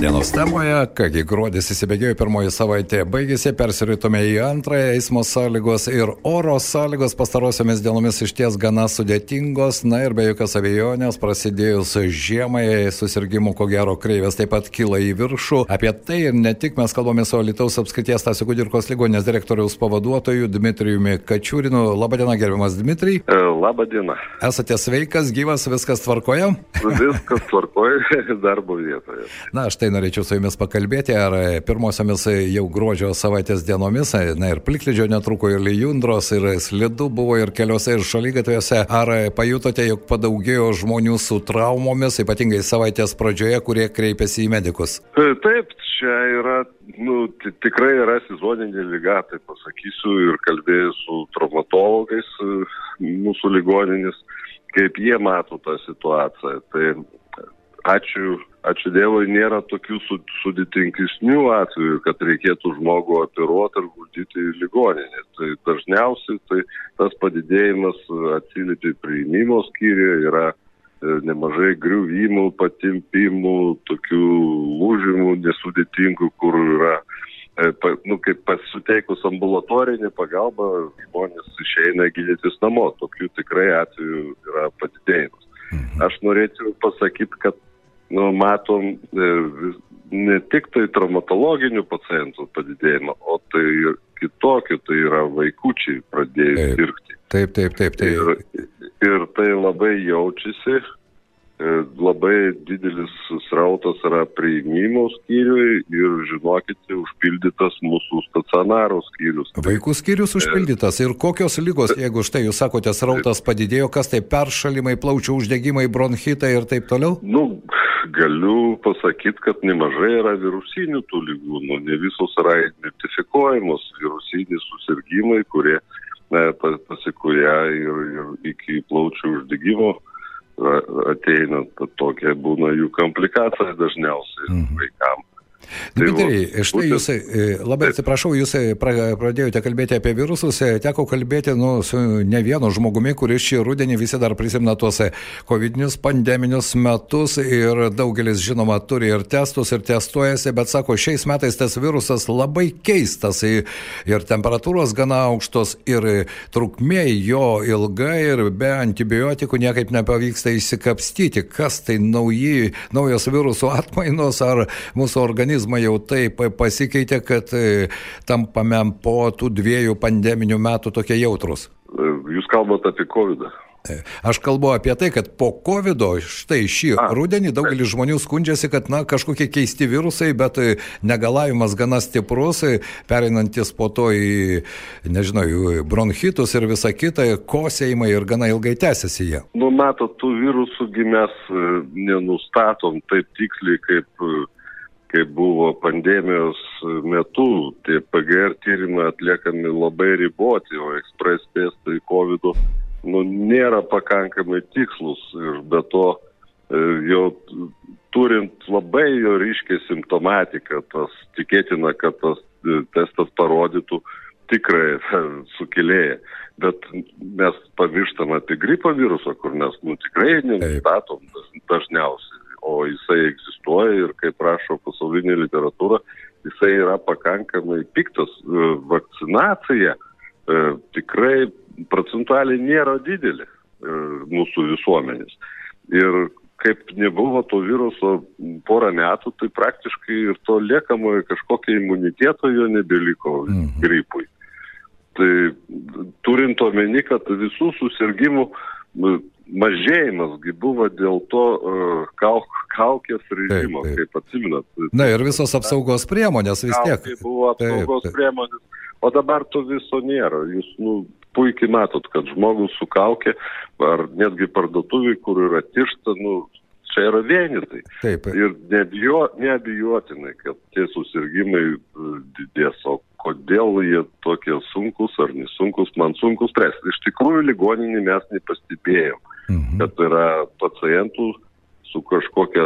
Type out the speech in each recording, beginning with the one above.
Dienos temoje, kągi gruodis įsibėgėjo pirmoji savaitė, baigėsi, persiritome į antrąją eismo sąlygos ir oro sąlygos pastarosiomis dienomis iš ties gana sudėtingos, na ir be jokios abejonės prasidėjus žiemai susirgymų ko gero kreivės taip pat kyla į viršų. Apie tai ir ne tik mes kalbame su Lietuvos apskrities Tasio Kudirkos ligonės direktoriaus pavaduotoju Dmitrijumi Kačiūrinu. Labadiena, gerbiamas Dmitrijai. E, Labą dieną. Esate sveikas, gyvas, viskas tvarkoja? Viskas tvarkoja darbo vietoje. Na, aš tai norėčiau su jumis pakalbėti, ar pirmosiomis jau gruodžio savaitės dienomis, na ir plikledžio netruko ir lijundros, ir slidu buvo ir keliuose, ir šalygatviuose, ar pajutote, jog padaugėjo žmonių su traumomis, ypatingai savaitės pradžioje, kurie kreipėsi į medikus? E, Taip, čia yra, nu, ti- tikrai yra sezoninė lyga, tai pasakysiu, ir kalbėjau su traumatologais e, mūsų ligoninės, kaip jie mato tą situaciją. Tai ačiū, ačiū Dievui, nėra tokių su, sudėtingesnių atvejų, kad reikėtų žmogų operuoti ar guldyti į ligoninę. Tai dažniausiai tai tas padidėjimas atsiliepia priimimo skyriuje, yra e, nemažai griuvimų, patimpimų, tokių lūžimų nesudėtingų, kur yra, e, nu, kaip pasiteikus ambulatorinį pagalbą, žmonės išeina gydytis namo. Tokių tikrai atvejų yra padidėjimas. Aš norėčiau pasakyti, kad nu, matom e, ne tik tai traumatologinių pacientų padidėjimą, o tai ir kitokių, tai yra vaikučiai pradėjo sirgti. Taip, taip, taip, taip. Ir, ir tai labai jaučiasi, labai didelis srautas yra priimimo skyriui ir žinokite, užpildytas mūsų stacionaro skyrius. Vaikų skyrius užpildytas ir kokios lygos, jeigu štai jūs sakote, srautas padidėjo, kas tai peršalimai, plaučių uždegimai, bronchitai ir taip toliau? Nu, galiu pasakyti, kad nemažai yra virusinių tų lygų, nu, ne visos yra identifikuojamos virusiniai susirgymai, kurie ne, pa- pasikuria ir, ir iki plaučių uždegimo ateina, tokia būna jų komplikacija dažniausiai Mhm. vaikams. Tai Dmitrijai, štai jūs, e, labai atsiprašau, jūs e, pra- pradėjote kalbėti apie virusus, e, teko kalbėti nu, su ne vienu žmogumi, kuris šį rudenį visi dar prisimena tuos covidinius pandeminius metus ir daugelis žinoma turi ir testus ir testuojasi, bet sako, šiais metais tas virusas labai keistas ir temperatūros gana aukštos ir trukmė jo ilga ir be antibiotikų niekaip nepavyksta įsikapstyti, kas tai nauji, naujos virusų atmainos ar mūsų organizmai jau taip pasikeitė, kad e, tampame po tų dviejų pandeminių metų tokie jautrus. Jūs kalbate apie COVID. -ą. E, Aš kalbu apie tai, kad po COVID, štai šį A, rudenį daugelis žmonių skundžiasi, kad na, kažkokie keisti virusai, bet e, negalavimas gana stiprus, e, pereinantis po to į, nežinau, bronchitus ir visą kitą, kosėjimai ir gana ilgai tęsiasi jie. Nu, matot, tų virusų mes e, nenustatom taip tiksliai, kaip, kaip buvo pandemijos metu. Tie PGR tyrimai atliekami labai riboti, o ekspres testai COVID nu, nėra pakankamai tikslus ir be to e, jau turint labai jo ryškiai simptomatiką, tas tikėtina, kad tas e, testas parodytų tikrai sukėlėją. Bet mes pamirštam apie gripo virusą, kur mes nu, tikrai nenustatom daž- dažniausiai, o jisai egzistuoja ir kaip rašo pasaulinė literatūra, jisai yra pakankamai piktas. E, Vakcinacija e, tikrai procentualiai nėra didelė e, mūsų visuomenės. Ir kaip nebuvo to viruso porą metų, tai praktiškai ir to liekamojo kažkokio imuniteto jo nebeliko Mhm. gripui. Tai turint omeny, kad visų susirgymų mažėjimas gi buvo dėl to uh, kauk, kaukės režimo, taip. kaip atsiminat. Na ir visos apsaugos priemonės vis tiek. Kaukė buvo Taip, apsaugos taip. priemonės, o dabar to viso nėra. Jūs nu, puikiai matot, kad žmogus su kaukė, ar netgi parduotuvai, kur yra tiršta, nu, čia yra vienetai. Taip. Ir nebijo, neabijotinai, kad tie susirgymai e, didės, o kodėl jie tokie sunkus ar nesunkus, man sunkus spręsti. Iš tikrųjų, ligoninį mes nepastebėjom, Mhm. kad yra pacientų su kažkokia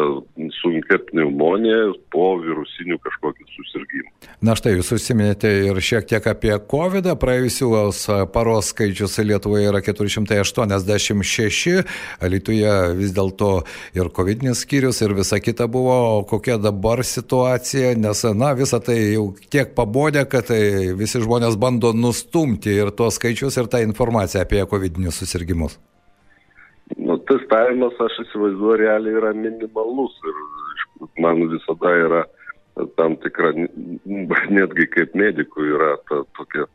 sunkia pneumonija po virusinių kažkokių susirgymų. Na štai, jūs užsiminėte ir šiek tiek apie COVID. -ą. Praėjusios paros skaičius Lietuvoje yra 486, Lietuvoje vis dėlto ir COVID skyrius ir visa kita buvo. Kokia dabar situacija? Nes, na, visa tai jau tiek pabodė, kad tai visi žmonės bando nustumti ir tuos skaičius ir tą informaciją apie COVID susirgymus. Testavimas, aš įsivaizduoju, realiai yra minimalus ir man visada yra tam tikra, netgi kaip medikų yra ta tokia,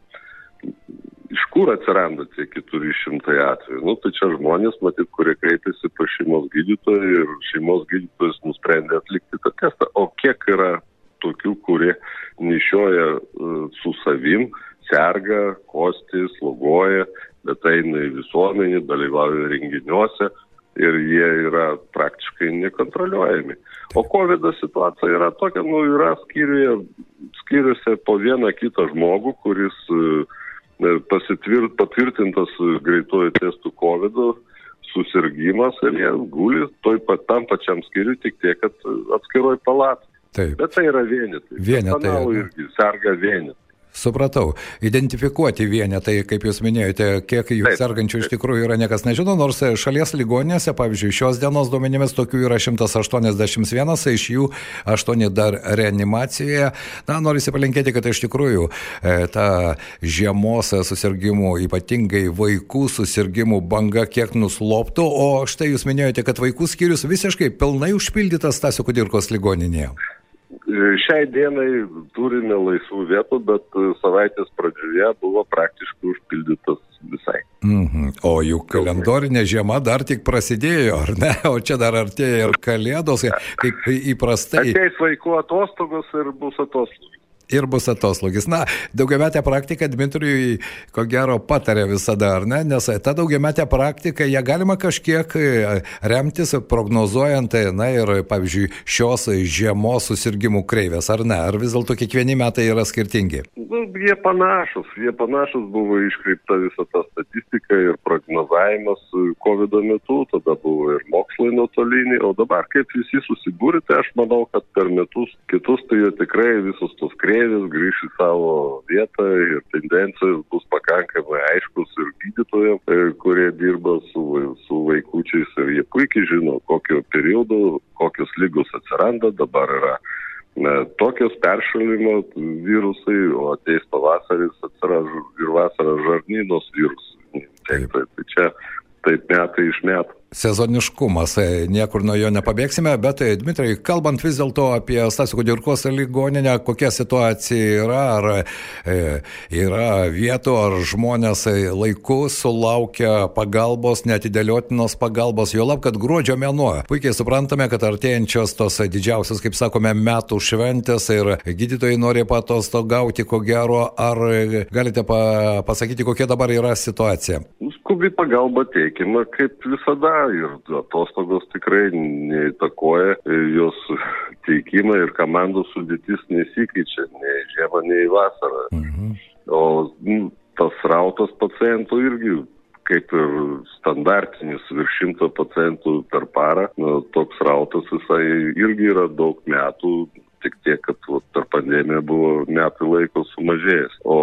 iš kur atsiranda tie 400 atvejų. Nu, tai čia žmonės, matyt, kurie kreipėsi pas šeimos gydytoją ir šeimos gydytojas nusprendė atlikti tą testą. O kiek yra tokių, kurie nešioja uh, su savim, serga, kosti, slogoja, bet eina į visuomenį, dalyvauja renginiuose ir jie yra praktiškai nekontroliuojami. O COVID situacija yra tokia, nu, yra skyriuje, skyriuose po vieną kitą žmogų, kuris e, pasitvirt, patvirtintas greitojo testų COVID susirgymas ir jie guli toj pat tam pačiam skyriui, tik tiek, kad atskiroj palat. Taip. Bet tai yra vienetai. Vienetai. irgi serga vienetai. Supratau. Identifikuoti vienetai, kaip jūs minėjote, kiek jų sergančių iš tikrųjų yra niekas nežino, nors šalies ligoninėse, pavyzdžiui, šios dienos duomenimis tokių yra 181, iš jų 8 dar reanimacijoje. Na, noriu palinkėti, kad iš tikrųjų e, ta žiemos susirgymų, ypatingai vaikų susirgymų banga kiek nusloptų, o štai jūs minėjote, kad vaikų skyrius visiškai pilnai užpildytas Stasio Kudirkos ligoninėje. Šiai dienai turime laisvų vietų, bet savaitės pradžioje buvo praktiškai užpildytas visai. Mhm. O juk kalendorinė žiema dar tik prasidėjo, ar ne? O čia dar artėja ir kalėdos, kaip įprastai. Ateis vaikų atostogos ir bus atostogos ir bus atoslūgis. Na, daugiametė praktika Dmitrijui, ko gero, patarė visada, ar ne? Nes ta daugiametė praktika, ją galima kažkiek e, remtis, prognozuojant, e, na ir, pavyzdžiui, šios žiemos susirgymų kreivės, ar ne? Ar vis dėlto kiekvieni metai yra skirtingi? Nu, jie panašus, jie panašus buvo iškreipta visa ta statistika ir prognozavimas COVID metu, tada buvo ir mokslai nuotoliniai, o dabar kaip visi susibūrite, aš manau, kad per metus kitus tai tikrai visus tos kreivės moksleivis grįš į savo vietą ir tendencijos bus pakankamai aiškus ir gydytojams, e, kurie dirba su, su vaikučiais ir jie puikiai žino, kokio periodo, kokios lygos atsiranda, dabar yra ne, tokios peršalimo virusai, o ateis pavasaris atsiras ir vasarą žarnynos virusai. Tai, tai, tai čia taip metai iš metų sezoniškumas, e, niekur nuo jo nepabėgsime, bet e, Dmitrai, kalbant vis dėlto apie Stasio Kudirkos ligoninę, kokia situacija yra, ar e, yra vietų, ar žmonės e, laiku sulaukia pagalbos, netidėliotinos pagalbos, jo lab, kad gruodžio mėnuo. Puikiai suprantame, kad artėjančios tos didžiausios, kaip sakome, metų šventės ir gydytojai nori patostogauti, ko gero, ar galite pa pasakyti, kokia dabar yra situacija? Skubi pagalba teikima, kaip visada ir atostogos tikrai neįtakoja jos teikimą ir komandų sudėtis nesikeičia nei žiemą, nei vasarą. Mhm. O nu, tas rautas pacientų irgi kaip ir standartinis virš šimto pacientų per parą, nu, toks rautas visai irgi yra daug metų, tik tiek, kad vat, per pandemiją buvo metų laiko sumažėjęs. O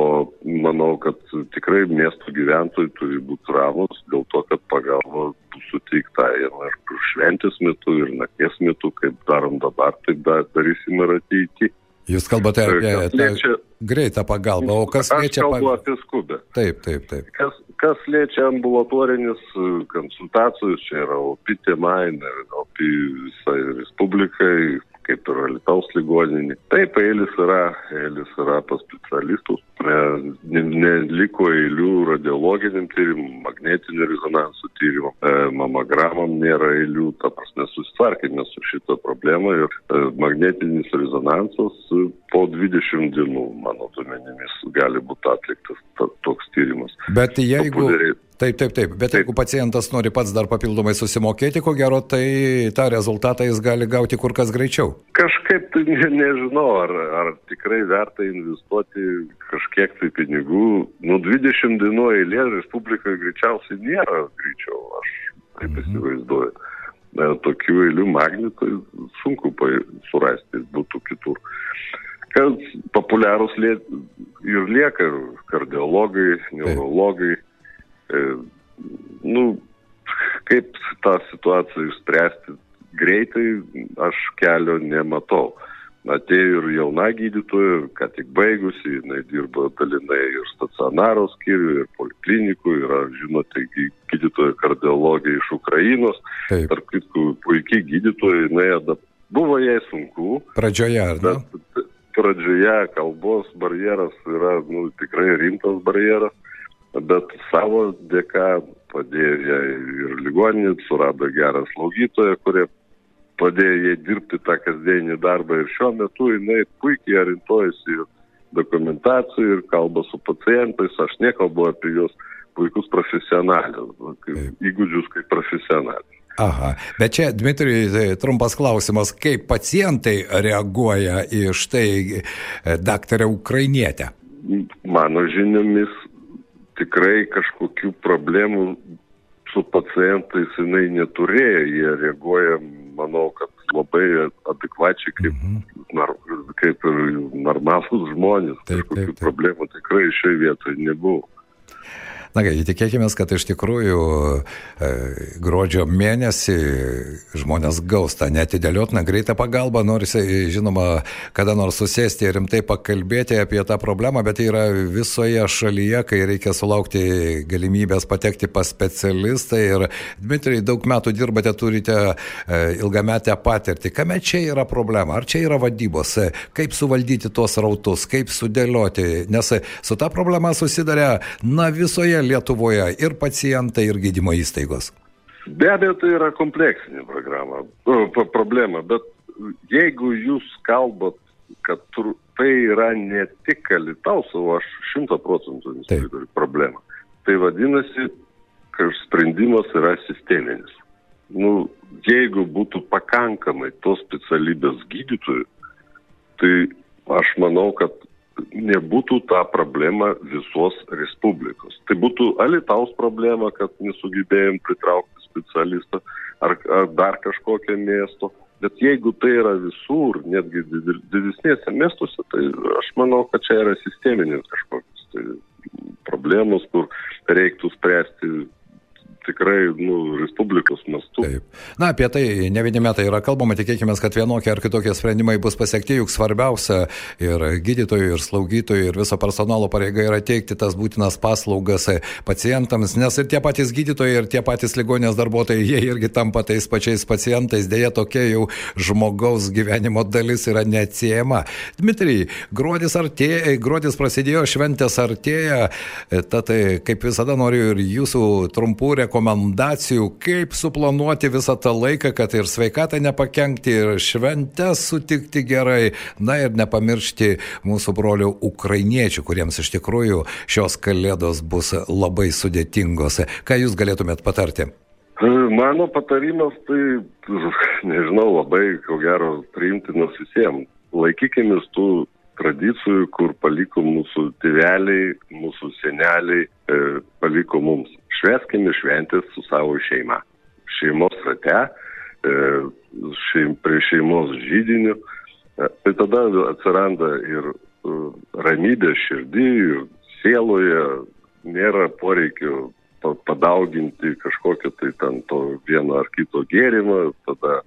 manau, kad tikrai miesto gyventojai turi būti ramus dėl to, kad pagalba bus suteikta ir šventės metu, ir nakties metu, kaip darom dabar, taip dar darysim ir ateityje. Jūs kalbate apie liečia, greitą pagalbą, o kas liečia... Aš kalbu apie skubę. Taip, taip, taip. Kas, kas liečia ambulatorinis konsultacijos, čia yra OPI tema, OPI visai Respublikai, kaip ir Alitaus ligoninė. Taip, eilis yra, eilis yra pas specialistus, neliko eilių radiologiniam tyrimam, magnetinių rezonansų tyrimam, e, mamogramam nėra eilių, ta prasme susitvarkėme su šito problema ir e, magnetinis rezonansas po 20 dienų, mano duomenimis, gali būti atliktas toks tyrimas. Bet jeigu... Populiariai Taip, taip, taip. Bet taip. jeigu pacientas nori pats dar papildomai susimokėti, ko gero, tai tą rezultatą jis gali gauti kur kas greičiau. Kažkaip tai ne, nežinau, ar, ar tikrai verta investuoti kažkiek tai pinigų. Nu, 20 dienų eilė Respublikoje greičiausiai nėra greičiau, aš taip mhm. įsivaizduoju. e, tokių eilių magnetų sunku surasti būtų kitur. Kas populiarūs lė... ir lieka kardiologai, neurologai. E, nu, kaip tą situaciją išspręsti greitai, aš kelio nematau. Atėjo ir jauna gydytoja, ką tik baigusi, jinai dirba dalinai ir stacionaro skyrių, ir poliklinikų, yra, žinote, gydytoja kardiologija iš Ukrainos. Taip. Tarp kitų, puikiai gydytoja, jinai adap... buvo jai sunku. Pradžioje, ar ne? Pradžioje kalbos barjeras yra nu, tikrai rimtas barjeras, bet savo dėka padėjo jai ir ligoninė, surado gerą slaugytoją, kurie padėjo jai dirbti tą kasdienį darbą. Ir šiuo metu jinai puikiai orientuojasi ir dokumentacijų ir kalba su pacientais, aš nekalbu apie jos puikus profesionalius, įgūdžius kaip profesionalius. Aha, bet čia, Dmitrijai, tai trumpas klausimas, kaip pacientai reaguoja į štai e, daktarę Ukrainietę? Mano žiniomis tikrai kažkokių problemų su pacientais jinai neturėjo, jie reaguoja, manau, kad labai adekvačiai kaip, mhm. nar, kaip ir normalus žmonės. Taip, kažkokių taip, taip. problemų tikrai šioje vietoje nebuvo. Na, tikėkime, kad iš tikrųjų e, gruodžio mėnesį žmonės gaus tą netidėliotiną greitą pagalbą, nors, žinoma, kada nors susėsti ir rimtai pakalbėti apie tą problemą, bet tai yra visoje šalyje, kai reikia sulaukti galimybės patekti pas specialistą. Ir, Dmitrijai, daug metų dirbate, turite e, ilgametę patirtį. Kame čia yra problema? Ar čia yra vadybos? Kaip suvaldyti tuos rautus? Kaip sudėlioti? Nes su ta problema susidarė, na, visoje Lietuvoje ir pacientai, ir gydymo įstaigos? Be abejo, tai yra kompleksinė programa, problema, bet jeigu jūs kalbat, kad tai yra ne tik Alitaus, o aš šimta procentų įsivaizduoju problemą, tai vadinasi, kad sprendimas yra sisteminis. Nu, jeigu būtų pakankamai tos specialybės gydytojų, tai aš manau, kad nebūtų ta problema visos Respublikos. Tai būtų Alitaus problema, kad nesugebėjom pritraukti specialistą ar, ar dar kažkokią miesto. Bet jeigu tai yra visur, netgi didesnėse miestuose, tai aš manau, kad čia yra sisteminės kažkokios tai problemos, kur reiktų spręsti tikrai, nu, Respublikos mastu. Taip. Na, apie tai ne vieni metai yra kalbama, tikėkime, kad vienokie ar kitokie sprendimai bus pasiekti, juk svarbiausia ir gydytojų, ir slaugytojų, ir viso personalo pareiga yra teikti tas būtinas paslaugas pacientams, nes ir tie patys gydytojai, ir tie patys ligonės darbuotojai, jie irgi tampa tais pačiais pacientais, dėja tokia jau žmogaus gyvenimo dalis yra neatsiejama. Dmitrijai, gruodis artėja, gruodis prasidėjo, šventės artėja, tad kaip visada noriu ir jūsų trumpų rekomendacijų rekomendacijų, kaip suplanuoti visą tą laiką, kad ir sveikatą nepakenkti, ir šventę sutikti gerai, na ir nepamiršti mūsų brolių ukrainiečių, kuriems iš tikrųjų šios kalėdos bus labai sudėtingos. Ką jūs galėtumėt patarti? Mano patarimas tai, nežinau, labai, ko gero, priimtinas visiems. Laikykime tų tradicijų, kur paliko mūsų tėveliai, mūsų seneliai, e, paliko mums. Šveskime šventės su savo šeima. Šeimos rate, e, šeim, prie šeimos žydinių. E, tai tada atsiranda ir e, ramybė širdį, ir sieloje, nėra poreikio padauginti kažkokio tai ten to vieno ar kito gėrimo, tada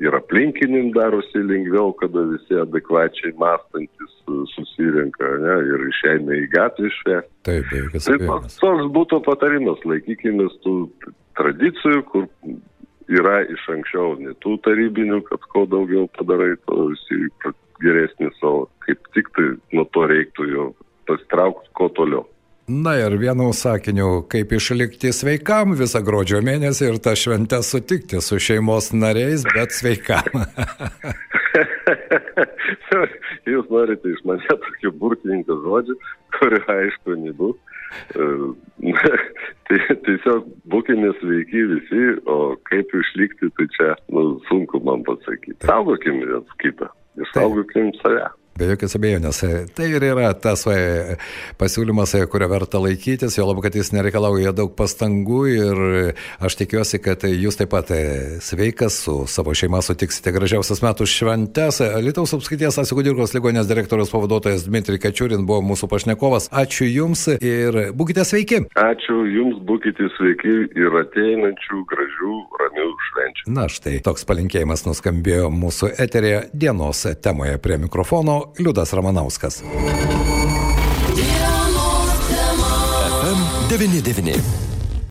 ir aplinkinim darosi lengviau, kada visi adekvačiai mąstantis e, susirinka ne, ir išeina į gatvę švęsti. Taip, taip, tai toks, toks būtų patarimas, laikykime tų tradicijų, kur yra iš anksčiau, ne tų tarybinių, kad kuo daugiau padarai, to visi geresnį savo, kaip tik tai nuo to reiktų jo pasitraukti kuo toliau. Na ir vienu sakiniu, kaip išlikti sveikam visą gruodžio mėnesį ir tą šventę sutikti su šeimos nariais, bet sveikam. Jūs norite iš mane tokių burtininkų žodžių, kurių aišku nebus. tai tiesiog būkime sveiki visi, o kaip išlikti, tai čia nu, sunku man pasakyti. Saugokime vienas kitą ir saugokim save. Be jokios abejonės. Tai ir yra tas e, pasiūlymas, e, kurio verta laikytis, jo labu, kad jis nereikalauja daug pastangų ir aš tikiuosi, kad jūs taip pat e, sveikas su savo šeima sutiksite gražiausias metų šventes. Lietuvos apskaities Asikudirkos ligonės direktorius pavaduotojas Dmitri Kačiurin buvo mūsų pašnekovas. Ačiū Jums ir būkite sveiki. Ačiū Jums, būkite sveiki ir ateinančių gražių, ramių švenčių. Na štai, toks palinkėjimas nuskambėjo mūsų eterėje dienos temoje prie mikrofono Liudas Ramanauskas. Dienos tema. FM 99.